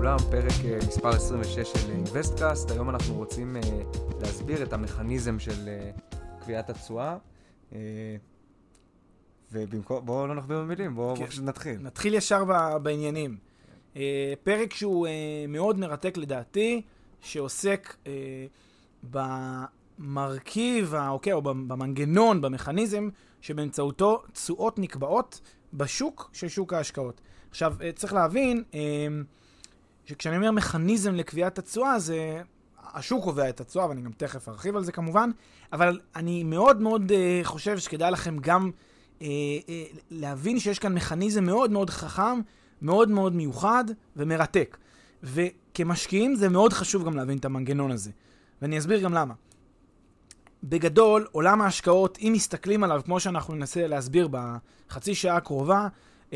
לכולם, פרק אה, מספר 26 של אינוויסטקאסט. היום אנחנו רוצים אה, להסביר את המכניזם של קביעת התשואה. ובמקום, בואו לא נכביר במילים, בואו כן. פשוט נתחיל. נתחיל ישר בעניינים. פרק שהוא מאוד מרתק לדעתי, שעוסק במרכיב, אוקיי, או במנגנון, במכניזם, שבאמצעותו תשואות נקבעות בשוק של שוק ההשקעות. עכשיו, צריך להבין, שכשאני אומר מכניזם לקביעת התשואה, זה... השוק קובע את התשואה, ואני גם תכף ארחיב על זה כמובן, אבל אני מאוד מאוד uh, חושב שכדאי לכם גם uh, uh, להבין שיש כאן מכניזם מאוד מאוד חכם, מאוד מאוד מיוחד ומרתק. וכמשקיעים זה מאוד חשוב גם להבין את המנגנון הזה, ואני אסביר גם למה. בגדול, עולם ההשקעות, אם מסתכלים עליו, כמו שאנחנו ננסה להסביר בחצי שעה הקרובה, Uh,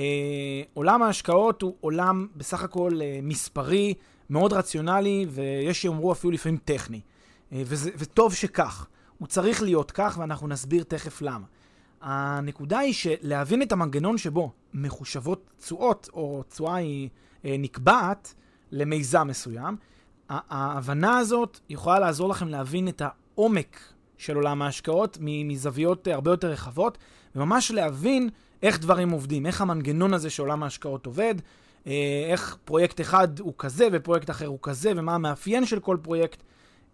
עולם ההשקעות הוא עולם בסך הכל uh, מספרי, מאוד רציונלי, ויש שיאמרו אפילו לפעמים טכני. Uh, וזה, וטוב שכך. הוא צריך להיות כך, ואנחנו נסביר תכף למה. הנקודה היא שלהבין את המנגנון שבו מחושבות תשואות, או תשואה היא uh, נקבעת למיזם מסוים, ההבנה הזאת יכולה לעזור לכם להבין את העומק של עולם ההשקעות מזוויות הרבה יותר רחבות, וממש להבין איך דברים עובדים, איך המנגנון הזה שעולם ההשקעות עובד, אה, איך פרויקט אחד הוא כזה ופרויקט אחר הוא כזה, ומה המאפיין של כל פרויקט.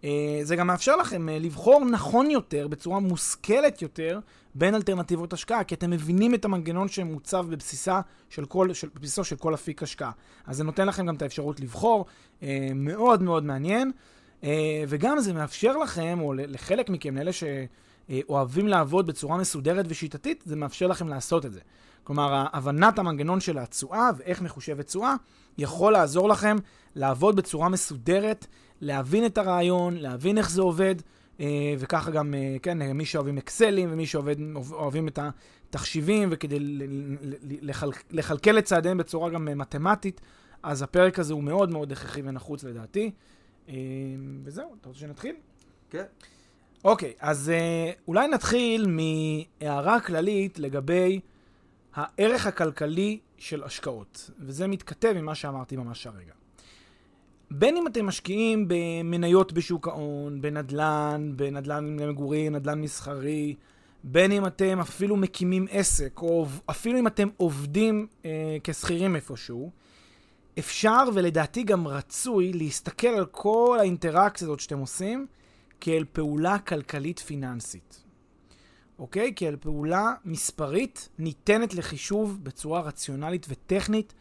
אה, זה גם מאפשר לכם אה, לבחור נכון יותר, בצורה מושכלת יותר, בין אלטרנטיבות השקעה, כי אתם מבינים את המנגנון שמוצב בבסיסה של כל, של, בבסיסו של כל אפיק השקעה. אז זה נותן לכם גם את האפשרות לבחור, מאוד מאוד מעניין, וגם זה מאפשר לכם, או לחלק מכם, לאלה ש... אוהבים לעבוד בצורה מסודרת ושיטתית, זה מאפשר לכם לעשות את זה. כלומר, הבנת המנגנון של התשואה ואיך מחושבת תשואה, יכול לעזור לכם לעבוד בצורה מסודרת, להבין את הרעיון, להבין איך זה עובד, וככה גם, כן, מי שאוהבים אקסלים ומי שאוהבים את התחשיבים, וכדי לכלכל את צעדיהם בצורה גם מתמטית, אז הפרק הזה הוא מאוד מאוד הכרחי ונחוץ לדעתי. וזהו, אתה רוצה שנתחיל? כן. אוקיי, אז אה, אולי נתחיל מהערה כללית לגבי הערך הכלכלי של השקעות, וזה מתכתב עם מה שאמרתי ממש הרגע. בין אם אתם משקיעים במניות בשוק ההון, בנדל"ן, בנדל"ן למגורים, נדל"ן מסחרי, בין אם אתם אפילו מקימים עסק, או אפילו אם אתם עובדים אה, כשכירים איפשהו, אפשר ולדעתי גם רצוי להסתכל על כל האינטראקציה הזאת שאתם עושים, כאל פעולה כלכלית פיננסית. אוקיי? כאל פעולה מספרית ניתנת לחישוב בצורה רציונלית וטכנית.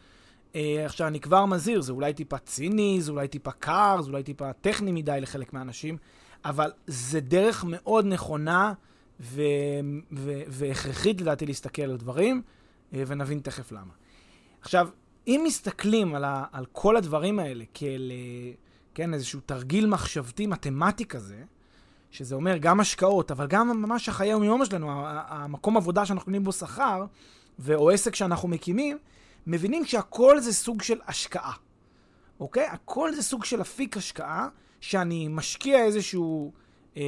אה, עכשיו, אני כבר מזהיר, זה אולי טיפה ציני, זה אולי טיפה קר, זה אולי טיפה טכני מדי לחלק מהאנשים, אבל זה דרך מאוד נכונה ו- ו- והכרחית לדעתי להסתכל על דברים, אה, ונבין תכף למה. עכשיו, אם מסתכלים על, ה- על כל הדברים האלה כאל... אה, כן, איזשהו תרגיל מחשבתי מתמטי כזה, שזה אומר גם השקעות, אבל גם ממש החיי היום-יום שלנו, המקום עבודה שאנחנו קונים בו שכר, או עסק שאנחנו מקימים, מבינים שהכל זה סוג של השקעה, אוקיי? הכל זה סוג של אפיק השקעה, שאני משקיע איזשהו, אה,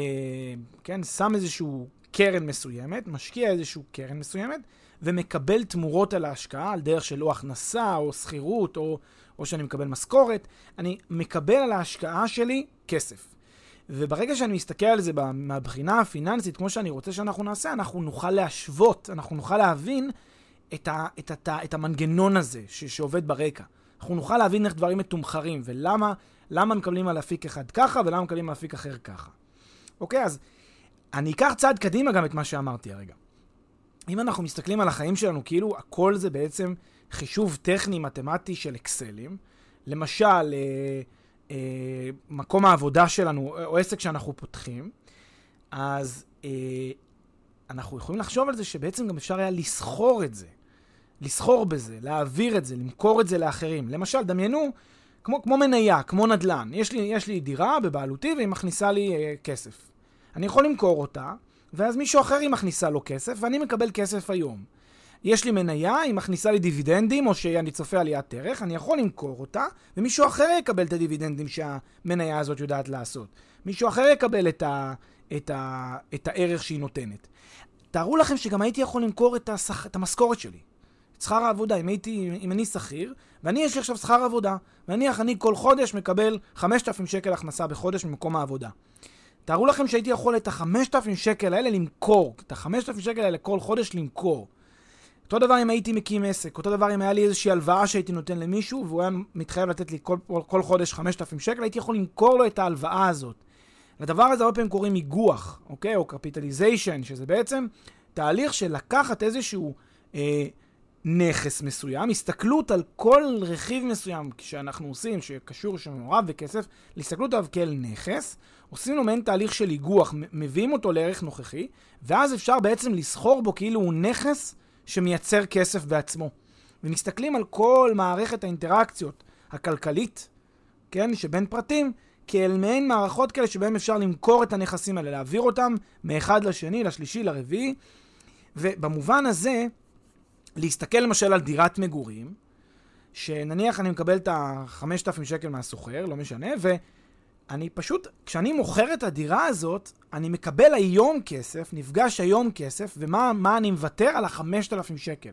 כן, שם איזשהו קרן מסוימת, משקיע איזשהו קרן מסוימת, ומקבל תמורות על ההשקעה, על דרך של או הכנסה, או שכירות, או, או שאני מקבל משכורת. אני מקבל על ההשקעה שלי כסף. וברגע שאני מסתכל על זה מהבחינה הפיננסית, כמו שאני רוצה שאנחנו נעשה, אנחנו נוכל להשוות, אנחנו נוכל להבין את, ה, את, את, את המנגנון הזה ש, שעובד ברקע. אנחנו נוכל להבין איך דברים מתומחרים, ולמה למה מקבלים על אפיק אחד ככה, ולמה מקבלים על אפיק אחר ככה. אוקיי, אז אני אקח צעד קדימה גם את מה שאמרתי הרגע. אם אנחנו מסתכלים על החיים שלנו, כאילו הכל זה בעצם חישוב טכני מתמטי של אקסלים, למשל, אה, אה, מקום העבודה שלנו, או עסק שאנחנו פותחים, אז אה, אנחנו יכולים לחשוב על זה שבעצם גם אפשר היה לסחור את זה. לסחור בזה, להעביר את זה, למכור את זה לאחרים. למשל, דמיינו, כמו, כמו מניה, כמו נדל"ן. יש לי, יש לי דירה בבעלותי והיא מכניסה לי אה, כסף. אני יכול למכור אותה, ואז מישהו אחר היא מכניסה לו כסף, ואני מקבל כסף היום. יש לי מניה, היא מכניסה לי דיבידנדים, או שאני צופה עליית ערך, אני יכול למכור אותה, ומישהו אחר יקבל את הדיבידנדים שהמניה הזאת יודעת לעשות. מישהו אחר יקבל את, ה, את, ה, את הערך שהיא נותנת. תארו לכם שגם הייתי יכול למכור את, השכ... את המשכורת שלי. את שכר העבודה, אם, הייתי, אם אני שכיר, ואני יש לי עכשיו שכר עבודה, ונניח אני כל חודש מקבל 5,000 שקל הכנסה בחודש ממקום העבודה. תארו לכם שהייתי יכול את ה-5,000 שקל האלה למכור, את ה-5,000 שקל האלה כל חודש למכור. אותו דבר אם הייתי מקים עסק, אותו דבר אם היה לי איזושהי הלוואה שהייתי נותן למישהו, והוא היה מתחייב לתת לי כל, כל חודש 5,000 שקל, הייתי יכול למכור לו את ההלוואה הזאת. לדבר הזה הרבה פעמים קוראים איגוח, אוקיי? או capitalization, שזה בעצם תהליך של לקחת איזשהו אה, נכס מסוים, הסתכלות על כל רכיב מסוים שאנחנו עושים, שקשור, שמעורב בכסף, להסתכלות עליו כאל נכס, עושים לו מעין תהליך של איגוח, מביאים אותו לערך נוכחי, ואז אפשר בעצם לסחור בו כאילו הוא נכס שמייצר כסף בעצמו. ומסתכלים על כל מערכת האינטראקציות הכלכלית, כן, שבין פרטים, כאל מעין מערכות כאלה שבהן אפשר למכור את הנכסים האלה, להעביר אותם מאחד לשני, לשלישי, לרביעי. ובמובן הזה, להסתכל למשל על דירת מגורים, שנניח אני מקבל את ה-5,000 שקל מהסוחר, לא משנה, ואני פשוט, כשאני מוכר את הדירה הזאת, אני מקבל היום כסף, נפגש היום כסף, ומה אני מוותר על ה-5,000 שקל.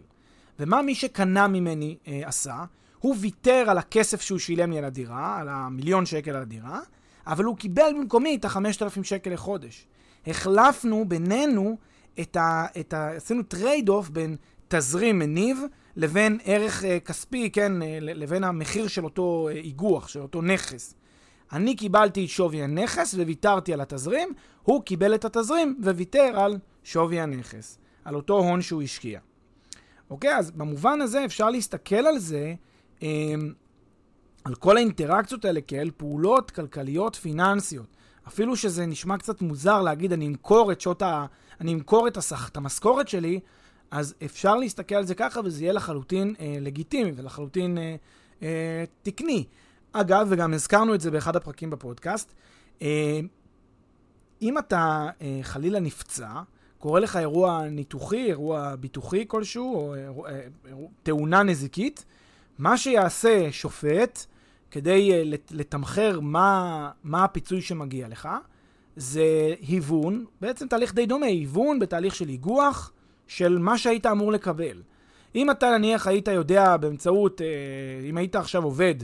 ומה מי שקנה ממני אה, עשה? הוא ויתר על הכסף שהוא שילם לי על הדירה, על המיליון שקל על הדירה, אבל הוא קיבל במקומי את ה-5,000 שקל לחודש. החלפנו בינינו את ה... את ה עשינו trade-off בין תזרים מניב לבין ערך uh, כספי, כן, uh, לבין המחיר של אותו uh, איגוח, של אותו נכס. אני קיבלתי את שווי הנכס וויתרתי על התזרים, הוא קיבל את התזרים וויתר על שווי הנכס, על אותו הון שהוא השקיע. אוקיי, אז במובן הזה אפשר להסתכל על זה, um, על כל האינטראקציות האלה כאל פעולות כלכליות פיננסיות. אפילו שזה נשמע קצת מוזר להגיד, אני אמכור את שעות ה... אני אמכור את, השח... את המשכורת שלי, אז אפשר להסתכל על זה ככה וזה יהיה לחלוטין אה, לגיטימי ולחלוטין אה, אה, תקני. אגב, וגם הזכרנו את זה באחד הפרקים בפודקאסט, אה, אם אתה אה, חלילה נפצע, קורה לך אירוע ניתוחי, אירוע ביטוחי כלשהו, או אה, תאונה נזיקית, מה שיעשה שופט כדי לתמחר מה, מה הפיצוי שמגיע לך, זה היוון, בעצם תהליך די דומה, היוון בתהליך של איגוח, של מה שהיית אמור לקבל. אם אתה נניח היית יודע באמצעות, אם היית עכשיו עובד,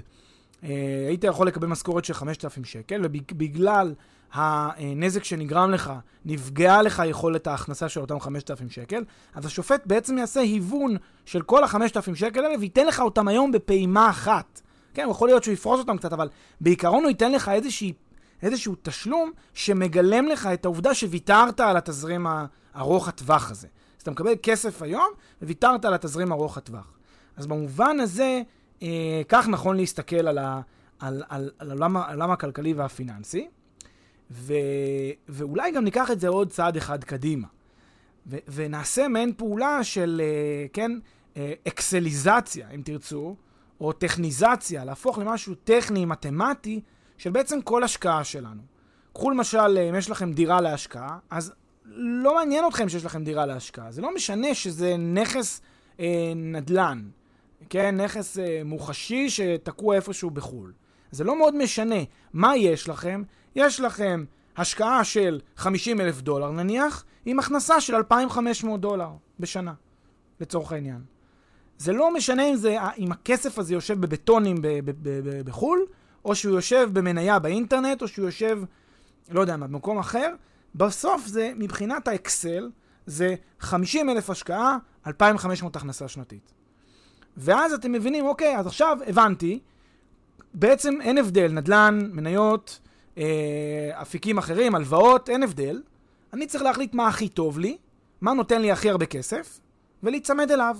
היית יכול לקבל משכורת של 5,000 שקל, ובגלל הנזק שנגרם לך, נפגעה לך יכולת ההכנסה של אותם 5,000 שקל, אז השופט בעצם יעשה היוון של כל ה-5,000 שקל האלה וייתן לך אותם היום בפעימה אחת. כן, יכול להיות שהוא יפרוס אותם קצת, אבל בעיקרון הוא ייתן לך איזושהי, איזשהו תשלום שמגלם לך את העובדה שוויתרת על התזרים הארוך הטווח הזה. אתה מקבל כסף היום, וויתרת על התזרים ארוך הטווח. אז במובן הזה, אה, כך נכון להסתכל על, ה, על, על, על העולם, העולם הכלכלי והפיננסי, ו, ואולי גם ניקח את זה עוד צעד אחד קדימה. ו, ונעשה מעין פעולה של, אה, כן, אה, אקסליזציה, אם תרצו, או טכניזציה, להפוך למשהו טכני, מתמטי, של בעצם כל השקעה שלנו. קחו למשל, אם יש לכם דירה להשקעה, אז לא מעניין אתכם שיש לכם דירה להשקעה. זה לא משנה שזה נכס אה, נדל"ן, כן? נכס אה, מוחשי שתקוע איפשהו בחו"ל. זה לא מאוד משנה מה יש לכם. יש לכם השקעה של 50 אלף דולר נניח, עם הכנסה של 2,500 דולר בשנה, לצורך העניין. זה לא משנה אם, זה, אם הכסף הזה יושב בבטונים בחו"ל, או שהוא יושב במניה באינטרנט, או שהוא יושב, לא יודע מה, במקום אחר. בסוף זה, מבחינת האקסל, זה 50 אלף השקעה, 2,500 הכנסה שנתית. ואז אתם מבינים, אוקיי, אז עכשיו הבנתי, בעצם אין הבדל, נדל"ן, מניות, אה, אפיקים אחרים, הלוואות, אין הבדל. אני צריך להחליט מה הכי טוב לי, מה נותן לי הכי הרבה כסף, ולהיצמד אליו.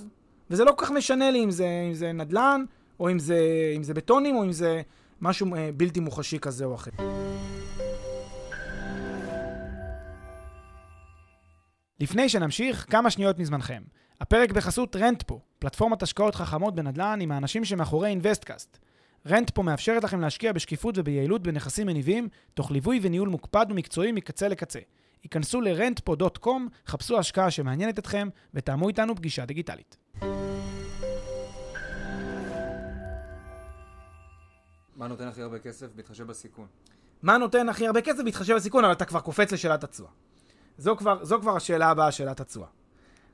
וזה לא כל כך משנה לי אם זה, אם זה נדל"ן, או אם זה, אם זה בטונים, או אם זה משהו אה, בלתי מוחשי כזה או אחר. לפני שנמשיך, כמה שניות מזמנכם. הפרק בחסות רנטפו, פלטפורמת השקעות חכמות בנדל"ן עם האנשים שמאחורי אינוויסטקאסט. רנטפו מאפשרת לכם להשקיע בשקיפות וביעילות בנכסים מניבים, תוך ליווי וניהול מוקפד ומקצועי מקצה לקצה. היכנסו ל-rentpo.com, חפשו השקעה שמעניינת אתכם, ותאמו איתנו פגישה דיגיטלית. מה נותן הכי הרבה כסף בהתחשב בסיכון? מה נותן הכי הרבה כסף בהתחשב בסיכון, אבל אתה כבר קופץ לשאלת התשואה. זו כבר, זו כבר השאלה הבאה, שאלת התשואה.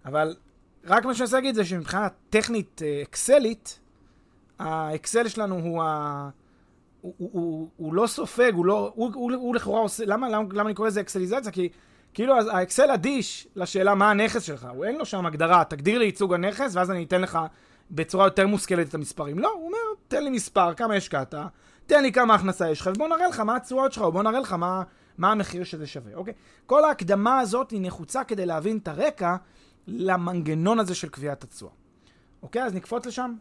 אבל רק מה שאני רוצה להגיד זה שמבחינה טכנית אה, אקסלית, האקסל שלנו הוא ה... הוא, הוא, הוא, הוא לא סופג, הוא לא, הוא, הוא, הוא לכאורה עושה, למה, למה, למה אני קורא לזה אקסליזציה? כי כאילו האקסל אדיש לשאלה מה הנכס שלך, הוא אין לו שם הגדרה, תגדיר לי ייצוג הנכס ואז אני אתן לך בצורה יותר מושכלת את המספרים. לא, הוא אומר, תן לי מספר, כמה השקעת, תן לי כמה הכנסה יש לך, ובוא נראה לך מה התשואות שלך, או בוא נראה לך מה, מה המחיר שזה שווה, אוקיי? כל ההקדמה הזאת היא נחוצה כדי להבין את הרקע למנגנון הזה של קביעת התשואה. אוקיי? אז נקפוץ לשם?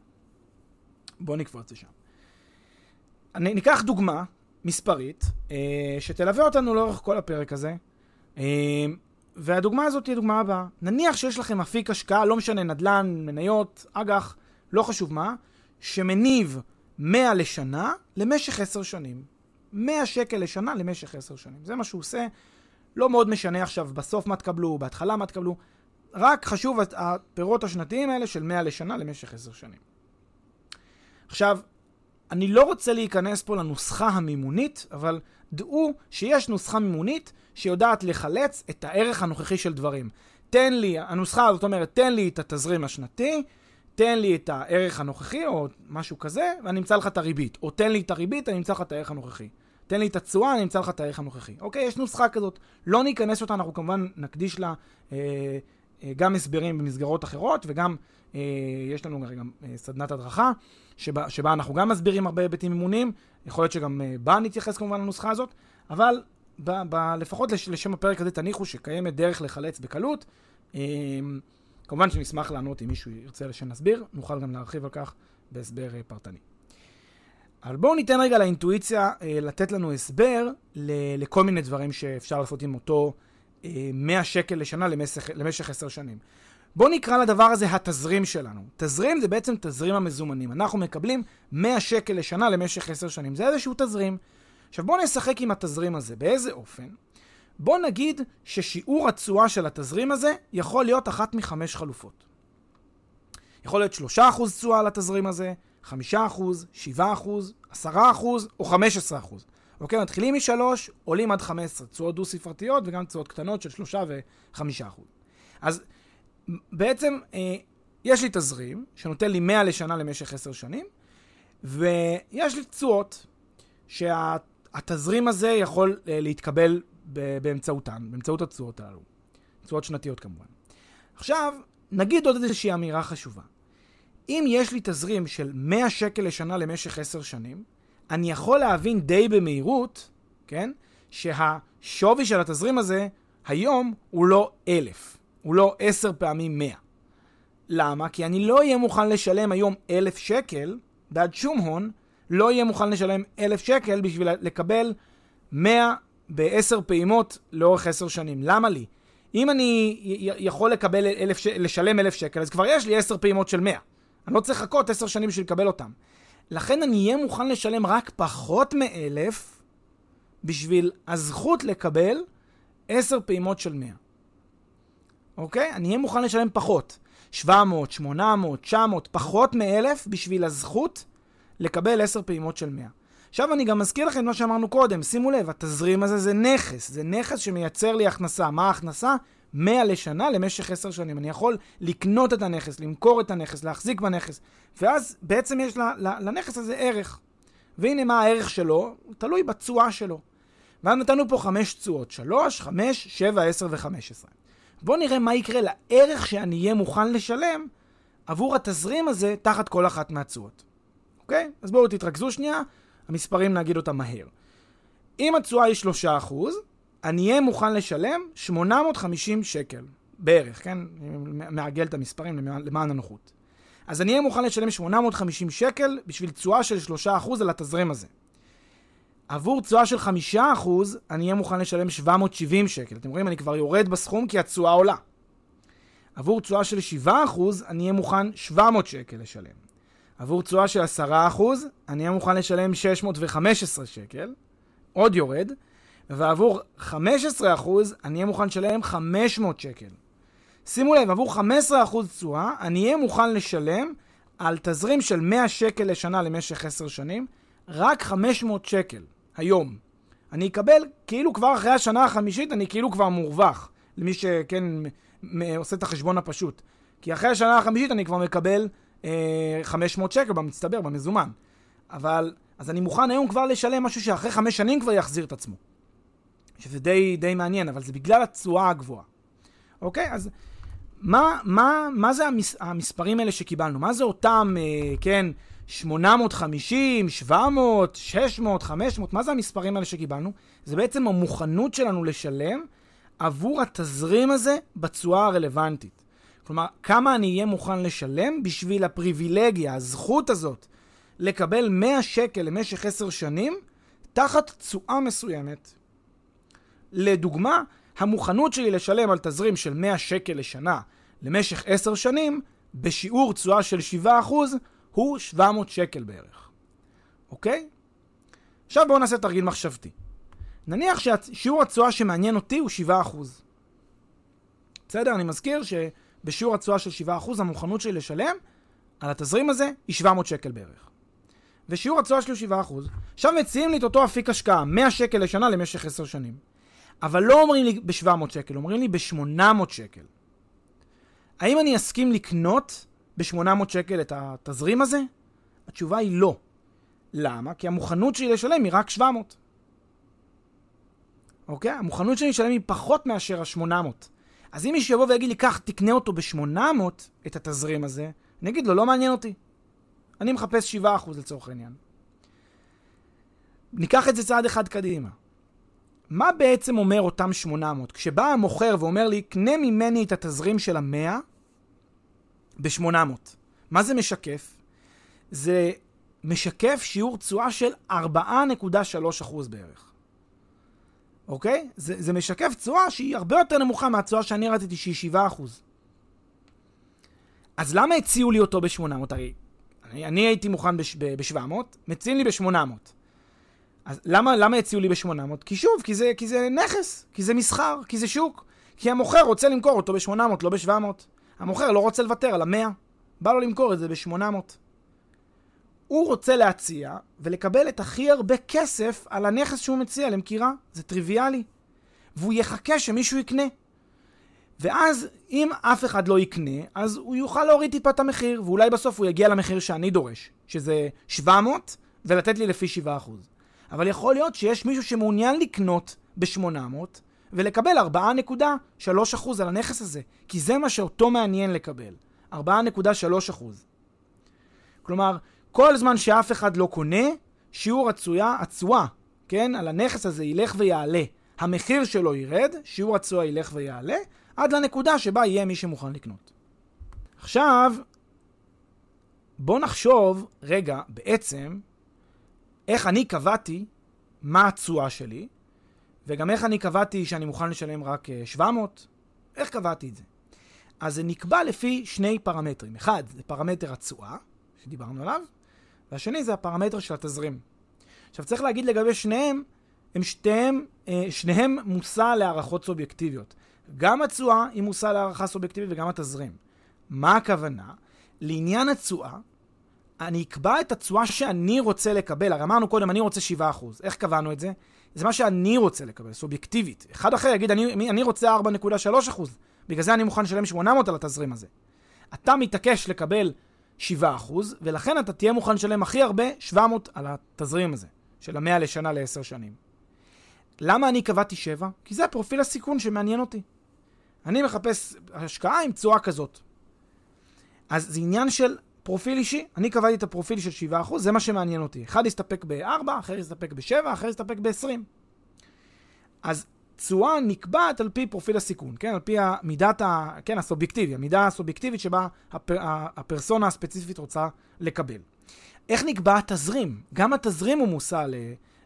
בואו נקפוץ לשם. אני, ניקח דוגמה מספרית, אה, שתלווה אותנו לאורך כל הפרק הזה, אה, והדוגמה הזאת היא הדוגמה הבאה. נניח שיש לכם אפיק השקעה, לא משנה, נדל"ן, מניות, אג"ח, לא חשוב מה, שמניב 100 לשנה למשך 10 שנים. 100 שקל לשנה למשך 10 שנים. זה מה שהוא עושה. לא מאוד משנה עכשיו בסוף מה תקבלו, בהתחלה מה תקבלו. רק חשוב הפירות השנתיים האלה של 100 לשנה למשך 10 שנים. עכשיו, אני לא רוצה להיכנס פה לנוסחה המימונית, אבל דעו שיש נוסחה מימונית שיודעת לחלץ את הערך הנוכחי של דברים. תן לי, הנוסחה הזאת אומרת, תן לי את התזרים השנתי, תן לי את הערך הנוכחי, או משהו כזה, ואני אמצא לך את הריבית. או תן לי את הריבית, אני אמצא לך את הערך הנוכחי. תן לי את התשואה, אני אמצא לך את הערך הנוכחי. אוקיי, יש נוסחה כזאת. לא ניכנס אותה, אנחנו כמובן נקדיש לה אה, גם הסברים במסגרות אחרות, וגם אה, יש לנו גם אה, סדנת הדרכה, שבה, שבה אנחנו גם מסבירים הרבה היבטים מימוניים. יכול להיות שגם אה, בה נתייחס כמובן לנוסחה הזאת, אבל ב, ב, לפחות לש, לשם הפרק הזה תניחו שקיימת דרך לחלץ בקלות. אה, כמובן שנשמח לענות אם מישהו ירצה שנסביר, נוכל גם להרחיב על כך בהסבר אה, פרטני. אבל בואו ניתן רגע לאינטואיציה אה, לתת לנו הסבר לכל מיני דברים שאפשר לעשות עם אותו אה, 100 שקל לשנה למשך, למשך 10 שנים. בואו נקרא לדבר הזה התזרים שלנו. תזרים זה בעצם תזרים המזומנים. אנחנו מקבלים 100 שקל לשנה למשך 10 שנים. זה איזשהו תזרים. עכשיו בואו נשחק עם התזרים הזה. באיזה אופן? בואו נגיד ששיעור התשואה של התזרים הזה יכול להיות אחת מחמש חלופות. יכול להיות 3% תשואה על התזרים הזה, 5%, 7%, 10% או 15%. אוקיי, מתחילים מ-3, עולים עד 15, תשואות דו-ספרתיות וגם תשואות קטנות של 3 ו-5%. אז בעצם אה, יש לי תזרים שנותן לי 100 לשנה למשך 10 שנים, ויש לי תשואות שהתזרים הזה יכול אה, להתקבל באמצעותן, באמצעות התשואות הללו. תשואות שנתיות כמובן. עכשיו, נגיד עוד איזושהי אמירה חשובה. אם יש לי תזרים של 100 שקל לשנה למשך 10 שנים, אני יכול להבין די במהירות, כן, שהשווי של התזרים הזה היום הוא לא 1,000, הוא לא 10 פעמים 100. למה? כי אני לא אהיה מוכן לשלם היום 1,000 שקל בעד שום הון, לא אהיה מוכן לשלם 1,000 שקל בשביל לקבל 100 בעשר פעימות לאורך עשר שנים. למה לי? אם אני יכול לקבל אלף, ש... לשלם אלף שקל, אז כבר יש לי עשר פעימות של מאה. אני לא צריך לחכות עשר שנים בשביל לקבל אותם. לכן אני אהיה מוכן לשלם רק פחות מאלף בשביל הזכות לקבל עשר פעימות של מאה. אוקיי? אני אהיה מוכן לשלם פחות. 700, 800, 900, פחות מאלף בשביל הזכות לקבל עשר פעימות של מאה. עכשיו אני גם מזכיר לכם מה שאמרנו קודם, שימו לב, התזרים הזה זה נכס, זה נכס שמייצר לי הכנסה. מה ההכנסה? 100 לשנה למשך 10 שנים. אני יכול לקנות את הנכס, למכור את הנכס, להחזיק בנכס, ואז בעצם יש לנכס הזה ערך. והנה מה הערך שלו, תלוי בתשואה שלו. ואז נתנו פה חמש תשואות, 3, 5, 7, 10 ו-15. בואו נראה מה יקרה לערך שאני אהיה מוכן לשלם עבור התזרים הזה תחת כל אחת מהתשואות. אוקיי? אז בואו תתרכזו שנייה המספרים נגיד אותם מהר. אם התשואה היא 3%, אני אהיה מוכן לשלם 850 שקל. בערך, כן? מעגל את המספרים למען הנוחות. אז אני אהיה מוכן לשלם 850 שקל בשביל תשואה של 3% על התזרים הזה. עבור תשואה של 5% אני אהיה מוכן לשלם 770 שקל. אתם רואים, אני כבר יורד בסכום כי התשואה עולה. עבור תשואה של 7% אני אהיה מוכן 700 שקל לשלם. עבור תשואה של 10% אני אהיה מוכן לשלם 615 שקל, עוד יורד, ועבור 15% אני אהיה מוכן לשלם 500 שקל. שימו לב, עבור 15% תשואה אני אהיה מוכן לשלם על תזרים של 100 שקל לשנה למשך 10 שנים, רק 500 שקל היום. אני אקבל, כאילו כבר אחרי השנה החמישית, אני כאילו כבר מורווח, למי שכן עושה את החשבון הפשוט. כי אחרי השנה החמישית אני כבר מקבל אה, 500 שקל במצטבר, במזומן. אבל, אז אני מוכן היום כבר לשלם משהו שאחרי חמש שנים כבר יחזיר את עצמו. שזה די, די מעניין, אבל זה בגלל התשואה הגבוהה. אוקיי? אז מה, מה, מה זה המס, המספרים האלה שקיבלנו? מה זה אותם, אה, כן, 850, 700, 600, 500, מה זה המספרים האלה שקיבלנו? זה בעצם המוכנות שלנו לשלם עבור התזרים הזה בתשואה הרלוונטית. כלומר, כמה אני אהיה מוכן לשלם בשביל הפריבילגיה, הזכות הזאת, לקבל 100 שקל למשך 10 שנים, תחת תשואה מסוימת. לדוגמה, המוכנות שלי לשלם על תזרים של 100 שקל לשנה למשך 10 שנים, בשיעור תשואה של 7%, הוא 700 שקל בערך. אוקיי? עכשיו בואו נעשה תרגיל מחשבתי. נניח ששיעור התשואה שמעניין אותי הוא 7%. בסדר? אני מזכיר שבשיעור התשואה של 7% המוכנות שלי לשלם על התזרים הזה היא 700 שקל בערך. ושיעור התשואה שלי הוא 7%. עכשיו מציעים לי את אותו אפיק השקעה, 100 שקל לשנה למשך 10 שנים. אבל לא אומרים לי ב-700 שקל, אומרים לי ב-800 שקל. האם אני אסכים לקנות ב-800 שקל את התזרים הזה? התשובה היא לא. למה? כי המוכנות שלי לשלם היא רק 700. אוקיי? המוכנות שלי לשלם היא פחות מאשר ה-800. אז אם מישהו יבוא ויגיד לי, קח, תקנה אותו ב-800, את התזרים הזה, אני אגיד לו, לא מעניין אותי. אני מחפש 7% לצורך העניין. ניקח את זה צעד אחד קדימה. מה בעצם אומר אותם 800? כשבא המוכר ואומר לי, קנה ממני את התזרים של המאה ב-800. מה זה משקף? זה משקף שיעור תשואה של 4.3% בערך. אוקיי? זה, זה משקף תשואה שהיא הרבה יותר נמוכה מהתשואה שאני רציתי שהיא 7%. אז למה הציעו לי אותו ב-800? הרי אני, אני הייתי מוכן ב-700, מציעים לי ב-800. אז למה, למה הציעו לי ב-800? כי שוב, כי זה, כי זה נכס, כי זה מסחר, כי זה שוק. כי המוכר רוצה למכור אותו ב-800, לא ב-700. המוכר לא רוצה לוותר על ה-100, בא לו למכור את זה ב-800. הוא רוצה להציע ולקבל את הכי הרבה כסף על הנכס שהוא מציע למכירה. זה טריוויאלי. והוא יחכה שמישהו יקנה. ואז, אם אף אחד לא יקנה, אז הוא יוכל להוריד טיפה את המחיר, ואולי בסוף הוא יגיע למחיר שאני דורש, שזה 700, ולתת לי לפי 7%. אבל יכול להיות שיש מישהו שמעוניין לקנות ב-800 ולקבל 4.3% על הנכס הזה, כי זה מה שאותו מעניין לקבל, 4.3%. כלומר, כל זמן שאף אחד לא קונה, שיעור התשואה, התשואה, כן, על הנכס הזה ילך ויעלה. המחיר שלו ירד, שיעור התשואה ילך ויעלה, עד לנקודה שבה יהיה מי שמוכן לקנות. עכשיו, בואו נחשוב רגע, בעצם, איך אני קבעתי מה התשואה שלי, וגם איך אני קבעתי שאני מוכן לשלם רק 700, אה, איך קבעתי את זה? אז זה נקבע לפי שני פרמטרים. אחד, זה פרמטר התשואה, שדיברנו עליו, והשני זה הפרמטר של התזרים. עכשיו צריך להגיד לגבי שניהם, הם שתיהם, אה, שניהם מושא להערכות סובייקטיביות. גם התשואה היא מושא להערכה סובייקטיבית וגם התזרים. מה הכוונה? לעניין התשואה, אני אקבע את התשואה שאני רוצה לקבל. הרי אמרנו קודם, אני רוצה 7%. איך קבענו את זה? זה מה שאני רוצה לקבל, סובייקטיבית. אחד אחר יגיד, אני, אני רוצה 4.3%. בגלל זה אני מוכן לשלם 800 על התזרים הזה. אתה מתעקש לקבל 7%, ולכן אתה תהיה מוכן לשלם הכי הרבה 700 על התזרים הזה, של המאה לשנה לעשר שנים. למה אני קבעתי 7? כי זה פרופיל הסיכון שמעניין אותי. אני מחפש השקעה עם תשואה כזאת. אז זה עניין של פרופיל אישי, אני קבעתי את הפרופיל של 7%, זה מה שמעניין אותי. אחד יסתפק ב-4, אחר יסתפק ב-7, אחר יסתפק ב-20. אז תשואה נקבעת על פי פרופיל הסיכון, כן? על פי המידת, ה, כן, הסובייקטיבי, המידה הסובייקטיבית שבה הפר, הפרסונה הספציפית רוצה לקבל. איך נקבע התזרים? גם התזרים הוא מושא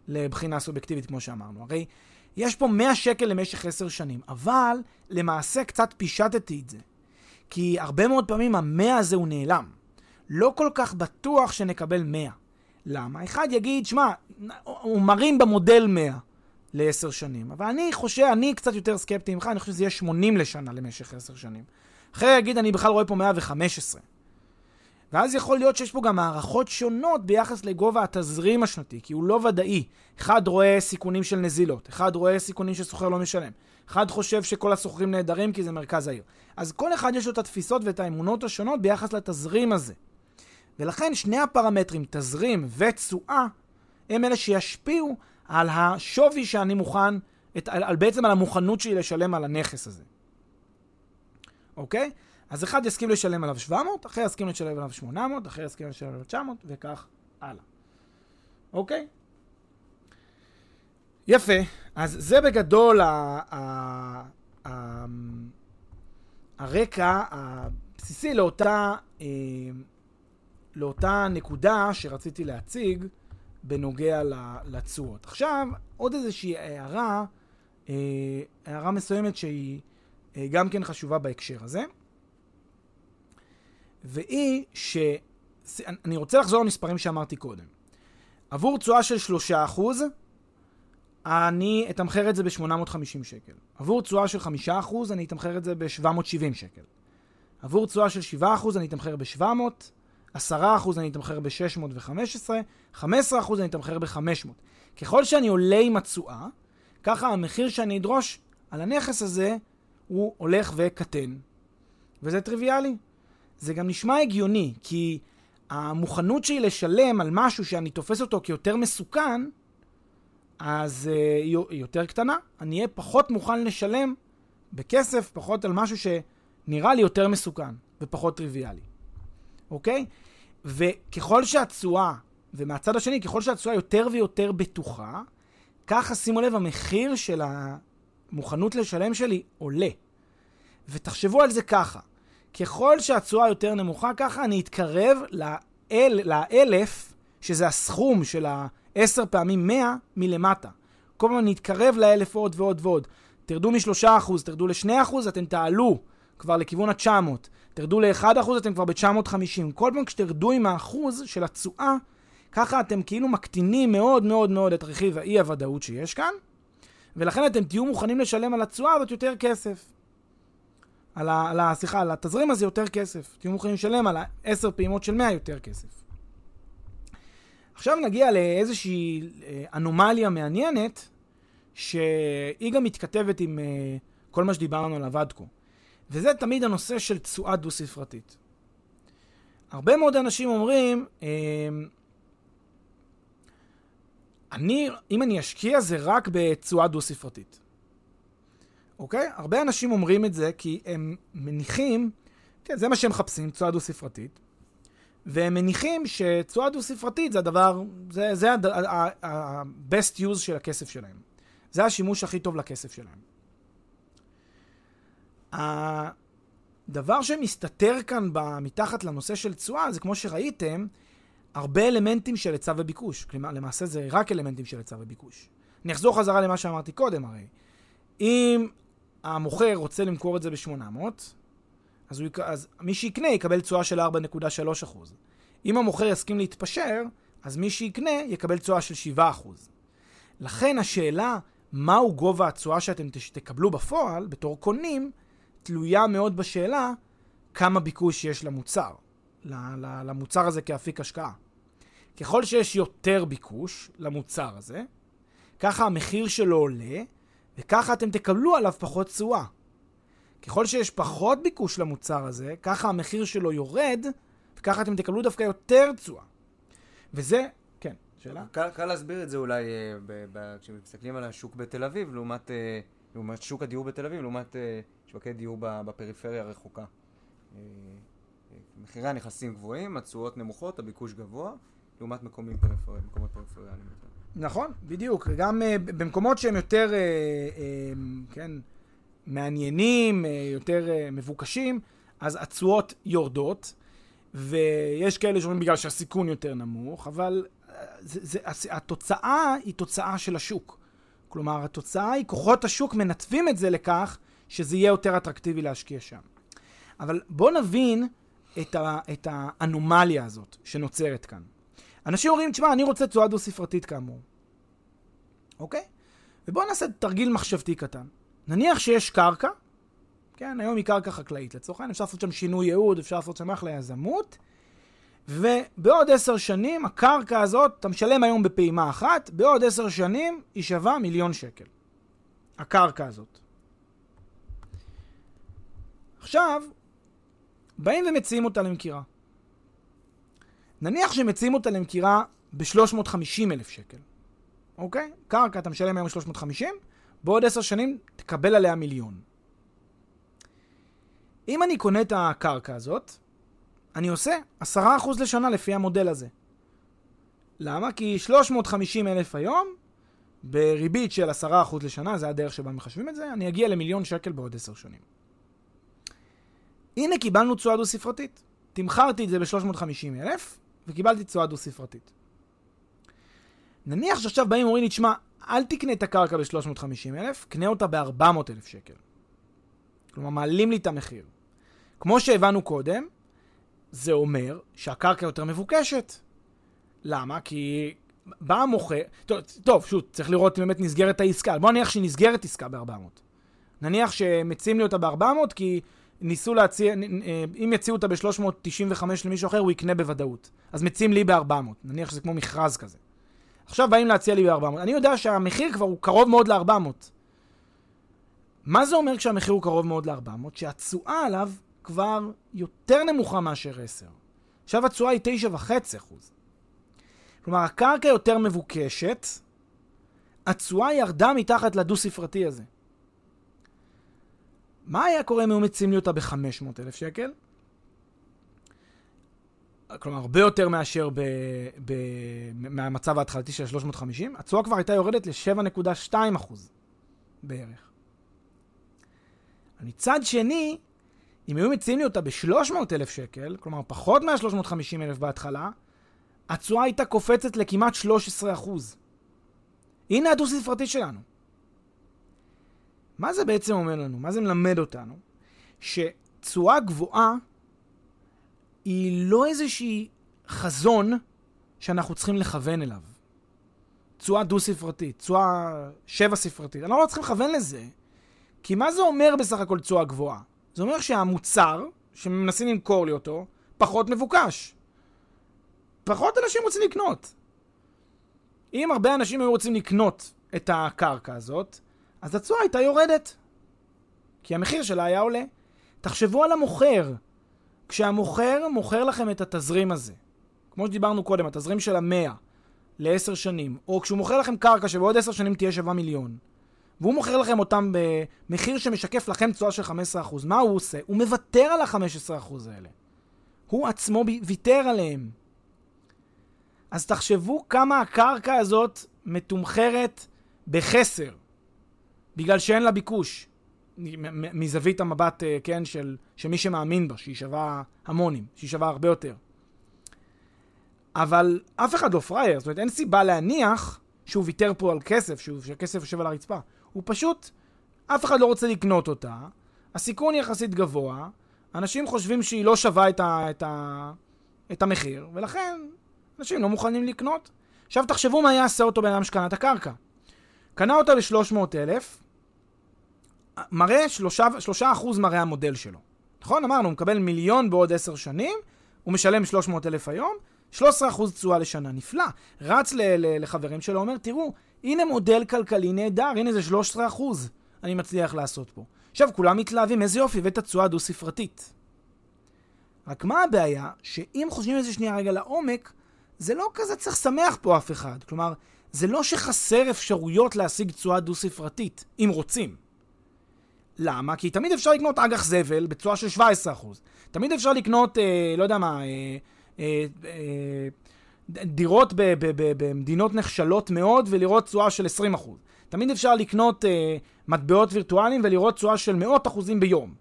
לבחינה סובייקטיבית, כמו שאמרנו. הרי יש פה 100 שקל למשך 10 שנים, אבל למעשה קצת פישטתי את זה. כי הרבה מאוד פעמים המאה הזה הוא נעלם. לא כל כך בטוח שנקבל 100. למה? אחד יגיד, שמע, הוא מרים במודל 100 ל-10 שנים, אבל אני חושב, אני קצת יותר סקפטי ממך, אני חושב שזה יהיה 80 לשנה למשך 10 שנים. אחר יגיד, אני בכלל רואה פה 115. ואז יכול להיות שיש פה גם הערכות שונות ביחס לגובה התזרים השנתי, כי הוא לא ודאי. אחד רואה סיכונים של נזילות, אחד רואה סיכונים שסוחר לא משלם, אחד חושב שכל הסוחרים נהדרים כי זה מרכז העיר. אז כל אחד יש לו את התפיסות ואת האמונות השונות ביחס לתזרים הזה. ולכן שני הפרמטרים, תזרים ותשואה, הם אלה שישפיעו על השווי שאני מוכן, את, על, על בעצם על המוכנות שלי לשלם על הנכס הזה. אוקיי? אז אחד יסכים לשלם עליו 700, אחר יסכים לשלם עליו 800, אחר יסכים לשלם עליו 900, וכך הלאה. אוקיי? יפה. אז זה בגדול ה- ה- ה- הרקע הבסיסי לאותה, אה, לאותה נקודה שרציתי להציג בנוגע לתשואות. עכשיו, עוד איזושהי הערה, אה, הערה מסוימת שהיא אה, גם כן חשובה בהקשר הזה. והיא ש... אני רוצה לחזור למספרים שאמרתי קודם. עבור תשואה של 3%, אני אתמחר את זה ב-850 שקל. עבור תשואה של 5%, אני אתמחר את זה ב-770 שקל. עבור תשואה של 7%, אני אתמחר ב-700, 10% אני אתמחר ב-615, 15% אני אתמחר ב-500. ככל שאני עולה עם התשואה, ככה המחיר שאני אדרוש על הנכס הזה הוא הולך וקטן. וזה טריוויאלי. זה גם נשמע הגיוני, כי המוכנות שלי לשלם על משהו שאני תופס אותו כיותר מסוכן, אז uh, היא יותר קטנה. אני אהיה פחות מוכן לשלם בכסף, פחות על משהו שנראה לי יותר מסוכן ופחות טריוויאלי. אוקיי? וככל שהתשואה, ומהצד השני, ככל שהתשואה יותר ויותר בטוחה, ככה, שימו לב, המחיר של המוכנות לשלם שלי עולה. ותחשבו על זה ככה, ככל שהתשואה יותר נמוכה, ככה אני אתקרב לאל, לאלף, שזה הסכום של ה-10 פעמים 100 מלמטה. כל פעם אני אתקרב לאלף עוד ועוד ועוד. תרדו מ-3%, תרדו ל-2%, אתם תעלו כבר לכיוון ה-900. תרדו ל-1%, אתם כבר ב-950. כל פעם כשתרדו עם האחוז של התשואה, ככה אתם כאילו מקטינים מאוד מאוד מאוד את רכיב האי-הוודאות שיש כאן, ולכן אתם תהיו מוכנים לשלם על התשואה הזאת יותר כסף. על ה... על ה... סליחה, על התזרים הזה יותר כסף. תהיו מוכנים לשלם על ה-10 פעימות של 100 יותר כסף. עכשיו נגיע לאיזושהי אה, אנומליה מעניינת, שהיא גם מתכתבת עם אה, כל מה שדיברנו עליו עד כה. וזה תמיד הנושא של תשואה דו-ספרתית. הרבה מאוד אנשים אומרים, אה, אני, אם אני אשקיע זה רק בתשואה דו-ספרתית. אוקיי? הרבה אנשים אומרים את זה כי הם מניחים, כן, זה מה שהם מחפשים, תשואה דו-ספרתית, והם מניחים שתשואה דו-ספרתית זה הדבר, זה ה-best use של הכסף שלהם. זה השימוש הכי טוב לכסף שלהם. הדבר שמסתתר כאן מתחת לנושא של תשואה, זה כמו שראיתם, הרבה אלמנטים של היצע וביקוש. כלומר, למעשה זה רק אלמנטים של היצע וביקוש. אני אחזור חזרה למה שאמרתי קודם הרי. אם המוכר רוצה למכור את זה ב-800, אז, הוא, אז מי שיקנה יקבל תשואה של 4.3%. אם המוכר יסכים להתפשר, אז מי שיקנה יקבל תשואה של 7%. לכן השאלה מהו גובה התשואה שאתם תקבלו בפועל, בתור קונים, תלויה מאוד בשאלה כמה ביקוש יש למוצר, למוצר הזה כאפיק השקעה. ככל שיש יותר ביקוש למוצר הזה, ככה המחיר שלו עולה, וככה אתם תקבלו עליו פחות תשואה. ככל שיש פחות ביקוש למוצר הזה, ככה המחיר שלו יורד, וככה אתם תקבלו דווקא יותר תשואה. וזה, כן, שאלה? קל, קל להסביר את זה אולי אה, ב, ב, כשמסתכלים על השוק בתל אביב, לעומת, אה, לעומת שוק הדיור בתל אביב, לעומת אה, שווקי דיור בפריפריה הרחוקה. מחירי הנכסים גבוהים, התשואות נמוכות, הביקוש גבוה, לעומת מקומים פריפריאליים, מקומות פריפריאליים. נכון, בדיוק. גם uh, במקומות שהם יותר, uh, uh, כן, מעניינים, uh, יותר uh, מבוקשים, אז התשואות יורדות, ויש כאלה שאומרים בגלל שהסיכון יותר נמוך, אבל uh, זה, זה, התוצאה היא תוצאה של השוק. כלומר, התוצאה היא, כוחות השוק מנתבים את זה לכך שזה יהיה יותר אטרקטיבי להשקיע שם. אבל בואו נבין את, ה, את האנומליה הזאת שנוצרת כאן. אנשים אומרים, תשמע, אני רוצה תשואה דו-ספרתית כאמור. אוקיי? ובואו נעשה תרגיל מחשבתי קטן. נניח שיש קרקע, כן, היום היא קרקע חקלאית לצורך העניין, אפשר לעשות שם שינוי ייעוד, אפשר לעשות שם אחלה יזמות, ובעוד עשר שנים הקרקע הזאת, אתה משלם היום בפעימה אחת, בעוד עשר שנים היא שווה מיליון שקל. הקרקע הזאת. עכשיו, באים ומציעים אותה למכירה. נניח שמציעים אותה למכירה ב-350 אלף שקל, אוקיי? קרקע אתה משלם היום 350, בעוד עשר שנים תקבל עליה מיליון. אם אני קונה את הקרקע הזאת, אני עושה 10% לשנה לפי המודל הזה. למה? כי 350 אלף היום, בריבית של 10% לשנה, זה הדרך שבה מחשבים את זה, אני אגיע למיליון שקל בעוד 10 שנים. הנה קיבלנו תשואה דו-ספרתית. תמכרתי את זה ב-350 אלף, וקיבלתי תשואה דו-ספרתית. נניח שעכשיו באים ואומרים לי, תשמע, אל תקנה את הקרקע ב-350 אלף, קנה אותה ב-400 אלף שקל. כלומר, מעלים לי את המחיר. כמו שהבנו קודם, זה אומר שהקרקע יותר מבוקשת. למה? כי בא המוכר... טוב, טוב, שוב, צריך לראות אם באמת נסגרת העסקה. בוא נניח שנסגרת עסקה ב-400. נניח שמציעים לי אותה ב-400 כי ניסו להציע, אה, אם יציעו אותה ב-395 למישהו אחר, הוא יקנה בוודאות. אז מציעים לי ב-400, נניח שזה כמו מכרז כזה. עכשיו באים להציע לי ב-400. אני יודע שהמחיר כבר הוא קרוב מאוד ל-400. מה זה אומר כשהמחיר הוא קרוב מאוד ל-400? שהתשואה עליו כבר יותר נמוכה מאשר 10. עכשיו התשואה היא 9.5%. כלומר, הקרקע יותר מבוקשת, התשואה ירדה מתחת לדו-ספרתי הזה. מה היה קורה אם היו מציעים לי אותה ב-500,000 שקל? כלומר, הרבה יותר מאשר ב, ב, מהמצב ההתחלתי של 350, התשואה כבר הייתה יורדת ל-7.2 בערך. מצד שני, אם היו מציעים לי אותה ב-300,000 שקל, כלומר פחות מה-350,000 בהתחלה, התשואה הייתה קופצת לכמעט 13 הנה הדו-ספרתי שלנו. מה זה בעצם אומר לנו? מה זה מלמד אותנו? שתשואה גבוהה היא לא איזושהי חזון שאנחנו צריכים לכוון אליו. תשואה דו-ספרתית, תשואה שבע-ספרתית. אנחנו לא צריכים לכוון לזה, כי מה זה אומר בסך הכל תשואה גבוהה? זה אומר שהמוצר שמנסים למכור לי אותו, פחות מבוקש. פחות אנשים רוצים לקנות. אם הרבה אנשים היו רוצים לקנות את הקרקע הזאת, אז התשואה הייתה יורדת. כי המחיר שלה היה עולה. תחשבו על המוכר. כשהמוכר מוכר לכם את התזרים הזה, כמו שדיברנו קודם, התזרים של המאה לעשר שנים, או כשהוא מוכר לכם קרקע שבעוד עשר שנים תהיה שווה מיליון, והוא מוכר לכם אותם במחיר שמשקף לכם תשואה של 15%, מה הוא עושה? הוא מוותר על ה-15% האלה. הוא עצמו ויתר עליהם. אז תחשבו כמה הקרקע הזאת מתומחרת בחסר. בגלל שאין לה ביקוש. מזווית המבט, אה, כן, של, מי שמאמין בה, שהיא שווה המונים, שהיא שווה הרבה יותר. אבל אף אחד לא פראייר, זאת אומרת, אין סיבה להניח שהוא ויתר פה על כסף, שהוא, שהכסף יושב על הרצפה. הוא פשוט, אף אחד לא רוצה לקנות אותה, הסיכון יחסית גבוה, אנשים חושבים שהיא לא שווה את, ה, את, ה, את המחיר, ולכן אנשים לא מוכנים לקנות. עכשיו תחשבו מה יעשה אותו בן אדם שקנה את הקרקע. קנה אותה ב-300,000, מראה, שלושה, שלושה אחוז מראה המודל שלו. נכון? אמרנו, הוא מקבל מיליון בעוד עשר שנים, הוא משלם 300 אלף היום, 13 אחוז תשואה לשנה, נפלא. רץ ל- ל- לחברים שלו, אומר, תראו, הנה מודל כלכלי נהדר, הנה זה 13 אחוז אני מצליח לעשות פה. עכשיו, כולם מתלהבים, איזה יופי, הבאת תשואה דו-ספרתית. רק מה הבעיה? שאם חושבים איזה שנייה רגע לעומק, זה לא כזה צריך לשמח פה אף אחד. כלומר, זה לא שחסר אפשרויות להשיג תשואה דו-ספרתית, אם רוצים. למה? כי תמיד אפשר לקנות אג"ח זבל בצורה של 17%. תמיד אפשר לקנות, אה, לא יודע מה, אה, אה, אה, דירות ב- ב- ב- במדינות נחשלות מאוד ולראות תשואה של 20%. תמיד אפשר לקנות אה, מטבעות וירטואליים ולראות תשואה של מאות אחוזים ביום.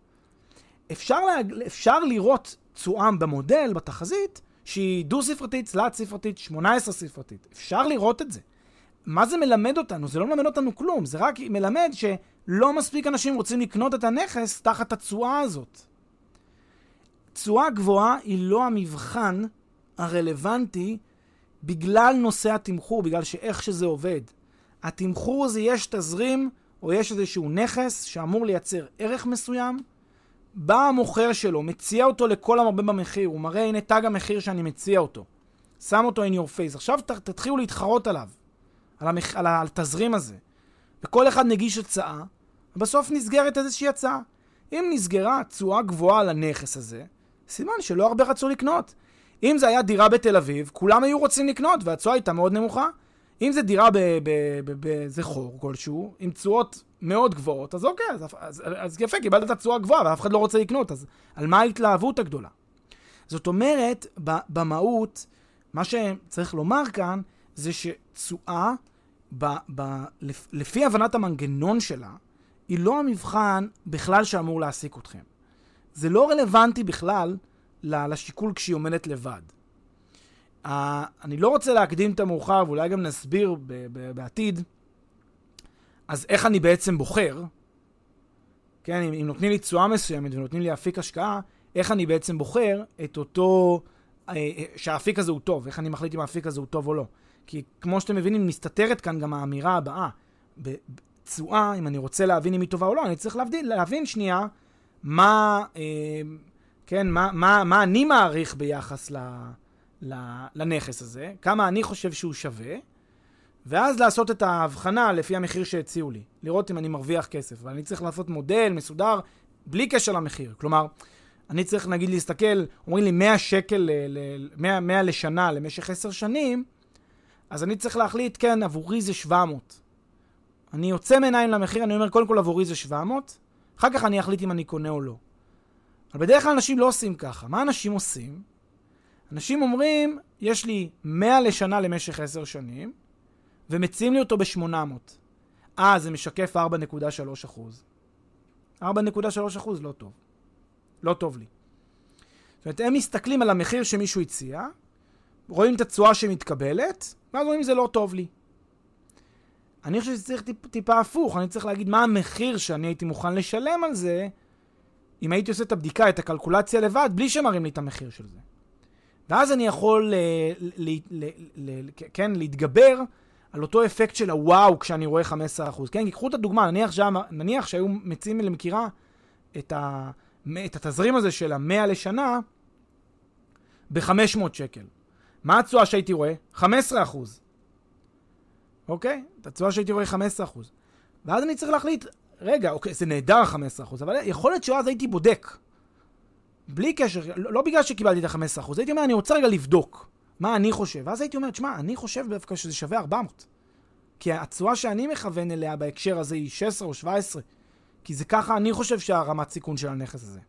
אפשר, לה, אפשר לראות תשואה במודל, בתחזית, שהיא דו-ספרתית, תלת-ספרתית, 18-ספרתית. אפשר לראות את זה. מה זה מלמד אותנו? זה לא מלמד אותנו כלום, זה רק מלמד שלא מספיק אנשים רוצים לקנות את הנכס תחת התשואה הזאת. תשואה גבוהה היא לא המבחן הרלוונטי בגלל נושא התמחור, בגלל שאיך שזה עובד. התמחור הזה, יש תזרים או יש איזשהו נכס שאמור לייצר ערך מסוים, בא המוכר שלו, מציע אותו לכל המרבה במחיר, הוא מראה, הנה תג המחיר שאני מציע אותו. שם אותו in your face. עכשיו ת, תתחילו להתחרות עליו, על, המח... על התזרים הזה. וכל אחד מגיש הצעה, ובסוף נסגרת איזושהי הצעה. אם נסגרה תשואה גבוהה על הנכס הזה, סימן שלא הרבה רצו לקנות. אם זה היה דירה בתל אביב, כולם היו רוצים לקנות, והתשואה הייתה מאוד נמוכה. אם זה דירה באיזה חור כלשהו, עם תשואות מאוד גבוהות, אז אוקיי, אז, אז, אז יפה, קיבלת את התשואה הגבוהה, ואף אחד לא רוצה לקנות, אז על מה ההתלהבות הגדולה? זאת אומרת, במהות, מה שצריך לומר כאן, זה שתשואה, לפי הבנת המנגנון שלה, היא לא המבחן בכלל שאמור להעסיק אתכם. זה לא רלוונטי בכלל לשיקול כשהיא עומדת לבד. אני לא רוצה להקדים את המאוחר, ואולי גם נסביר בעתיד, אז איך אני בעצם בוחר, כן, אם, אם נותנים לי תשואה מסוימת ונותנים לי אפיק השקעה, איך אני בעצם בוחר את אותו, אה, אה, שהאפיק הזה הוא טוב, איך אני מחליט אם האפיק הזה הוא טוב או לא. כי כמו שאתם מבינים, מסתתרת כאן גם האמירה הבאה. בתשואה, אם אני רוצה להבין אם היא טובה או לא, אני צריך להבין, להבין שנייה מה, אה, כן, מה, מה, מה אני מעריך ביחס ל... לנכס הזה, כמה אני חושב שהוא שווה, ואז לעשות את ההבחנה לפי המחיר שהציעו לי. לראות אם אני מרוויח כסף. ואני צריך לעשות מודל מסודר בלי קשר למחיר. כלומר, אני צריך נגיד להסתכל, אומרים לי 100 שקל, 100, 100 לשנה למשך 10 שנים, אז אני צריך להחליט, כן, עבורי זה 700. אני יוצא מעיניים למחיר, אני אומר, קודם כל עבורי זה 700, אחר כך אני אחליט אם אני קונה או לא. אבל בדרך כלל אנשים לא עושים ככה. מה אנשים עושים? אנשים אומרים, יש לי 100 לשנה למשך 10 שנים, ומציעים לי אותו ב-800. אה, זה משקף 4.3 אחוז. 4.3 אחוז לא טוב. לא טוב לי. זאת אומרת, הם מסתכלים על המחיר שמישהו הציע, רואים את התשואה שמתקבלת, ואז רואים זה לא טוב לי. אני חושב שצריך טיפ, טיפה הפוך, אני צריך להגיד מה המחיר שאני הייתי מוכן לשלם על זה, אם הייתי עושה את הבדיקה, את הקלקולציה לבד, בלי שמראים לי את המחיר של זה. ואז אני יכול, ל, ל, ל, ל, כן, להתגבר על אותו אפקט של הוואו כשאני רואה 15%. כן, קחו את הדוגמה, נניח, שם, נניח שהיו מציעים למכירה את, ה, את התזרים הזה של המאה לשנה ב-500 שקל. מה התשואה שהייתי רואה? 15%. אוקיי? את התשואה שהייתי רואה 15%. ואז אני צריך להחליט, רגע, אוקיי, זה נהדר 15%, אבל יכול להיות שאז הייתי בודק. בלי קשר, לא, לא בגלל שקיבלתי את ה-15%, הייתי אומר, אני רוצה רגע לבדוק מה אני חושב. ואז הייתי אומר, תשמע, אני חושב דווקא שזה שווה 400. כי התשואה שאני מכוון אליה בהקשר הזה היא 16 או 17. כי זה ככה אני חושב שהרמת סיכון של הנכס הזה.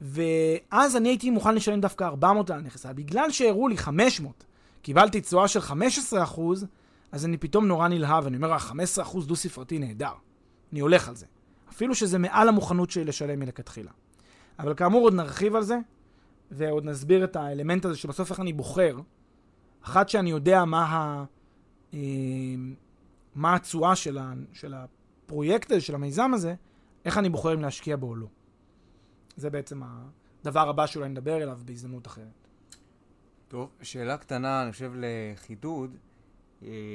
ואז אני הייתי מוכן לשלם דווקא 400 על הנכס. אבל בגלל שהראו לי 500, קיבלתי תשואה של 15%, אז אני פתאום נורא נלהב, אני אומר, 15% דו-ספרתי נהדר. אני הולך על זה. אפילו שזה מעל המוכנות שלי לשלם מלכתחילה. אבל כאמור עוד נרחיב על זה, ועוד נסביר את האלמנט הזה שבסוף איך אני בוחר, אחת שאני יודע מה, ה, אה, מה התשואה של, ה, של הפרויקט הזה, של המיזם הזה, איך אני בוחר אם להשקיע בו או לא. זה בעצם הדבר הבא שאולי נדבר אליו בהזדמנות אחרת. טוב, שאלה קטנה, אני חושב, לחידוד,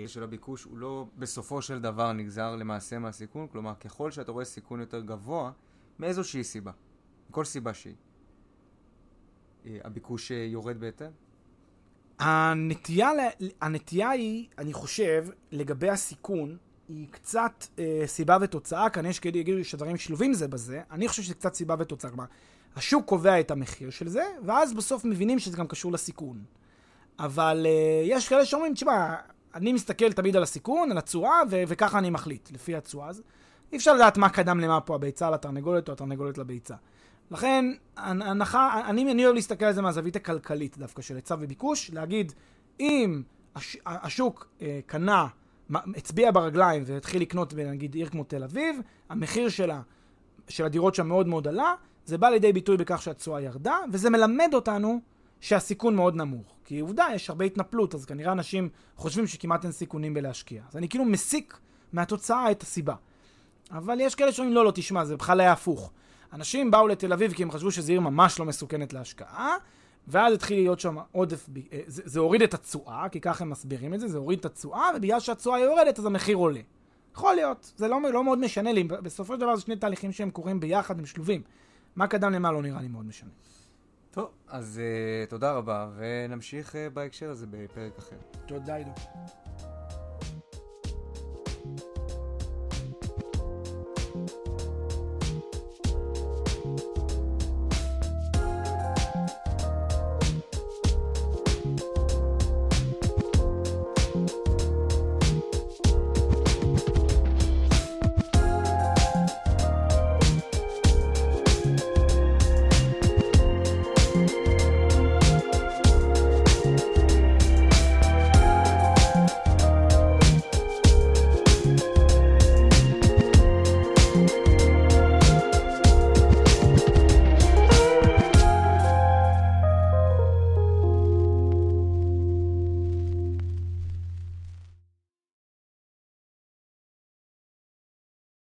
של הביקוש הוא לא בסופו של דבר נגזר למעשה מהסיכון, כלומר, ככל שאתה רואה סיכון יותר גבוה, מאיזושהי סיבה. מכל סיבה שהיא. אה, הביקוש אה, יורד בהתאם? הנטייה, הנטייה היא, אני חושב, לגבי הסיכון, היא קצת אה, סיבה ותוצאה, כאן יש כאלה יגידו שדברים שלובים זה בזה, אני חושב שזה קצת סיבה ותוצאה. כלומר, השוק קובע את המחיר של זה, ואז בסוף מבינים שזה גם קשור לסיכון. אבל אה, יש כאלה שאומרים, תשמע, אני מסתכל תמיד על הסיכון, על התשואה, ו- וככה אני מחליט, לפי התשואה. אז אי אפשר לדעת מה קדם למה פה, הביצה לתרנגולת או התרנגולת לביצה. לכן, הנחה, אני, אני אוהב להסתכל על זה מהזווית הכלכלית דווקא של היצע וביקוש, להגיד, אם הש, השוק אה, קנה, הצביע ברגליים והתחיל לקנות בנגיד עיר כמו תל אביב, המחיר שלה, של הדירות שם מאוד מאוד עלה, זה בא לידי ביטוי בכך שהתשואה ירדה, וזה מלמד אותנו שהסיכון מאוד נמוך. כי עובדה, יש הרבה התנפלות, אז כנראה אנשים חושבים שכמעט אין סיכונים בלהשקיע. אז אני כאילו מסיק מהתוצאה את הסיבה. אבל יש כאלה שאומרים, לא, לא, תשמע, זה בכלל היה הפוך. אנשים באו לתל אביב כי הם חשבו שזו עיר ממש לא מסוכנת להשקעה, ואז התחיל להיות שם עודף, אה, זה, זה הוריד את התשואה, כי ככה הם מסבירים את זה, זה הוריד את התשואה, ובגלל שהתשואה יורדת אז המחיר עולה. יכול להיות, זה לא, לא מאוד משנה לי, בסופו של דבר זה שני תהליכים שהם קורים ביחד, הם שלובים. מה קדם למה לא נראה לי מאוד משנה. טוב, אז uh, תודה רבה, ונמשיך uh, בהקשר הזה בפרק אחר. תודה, עידו.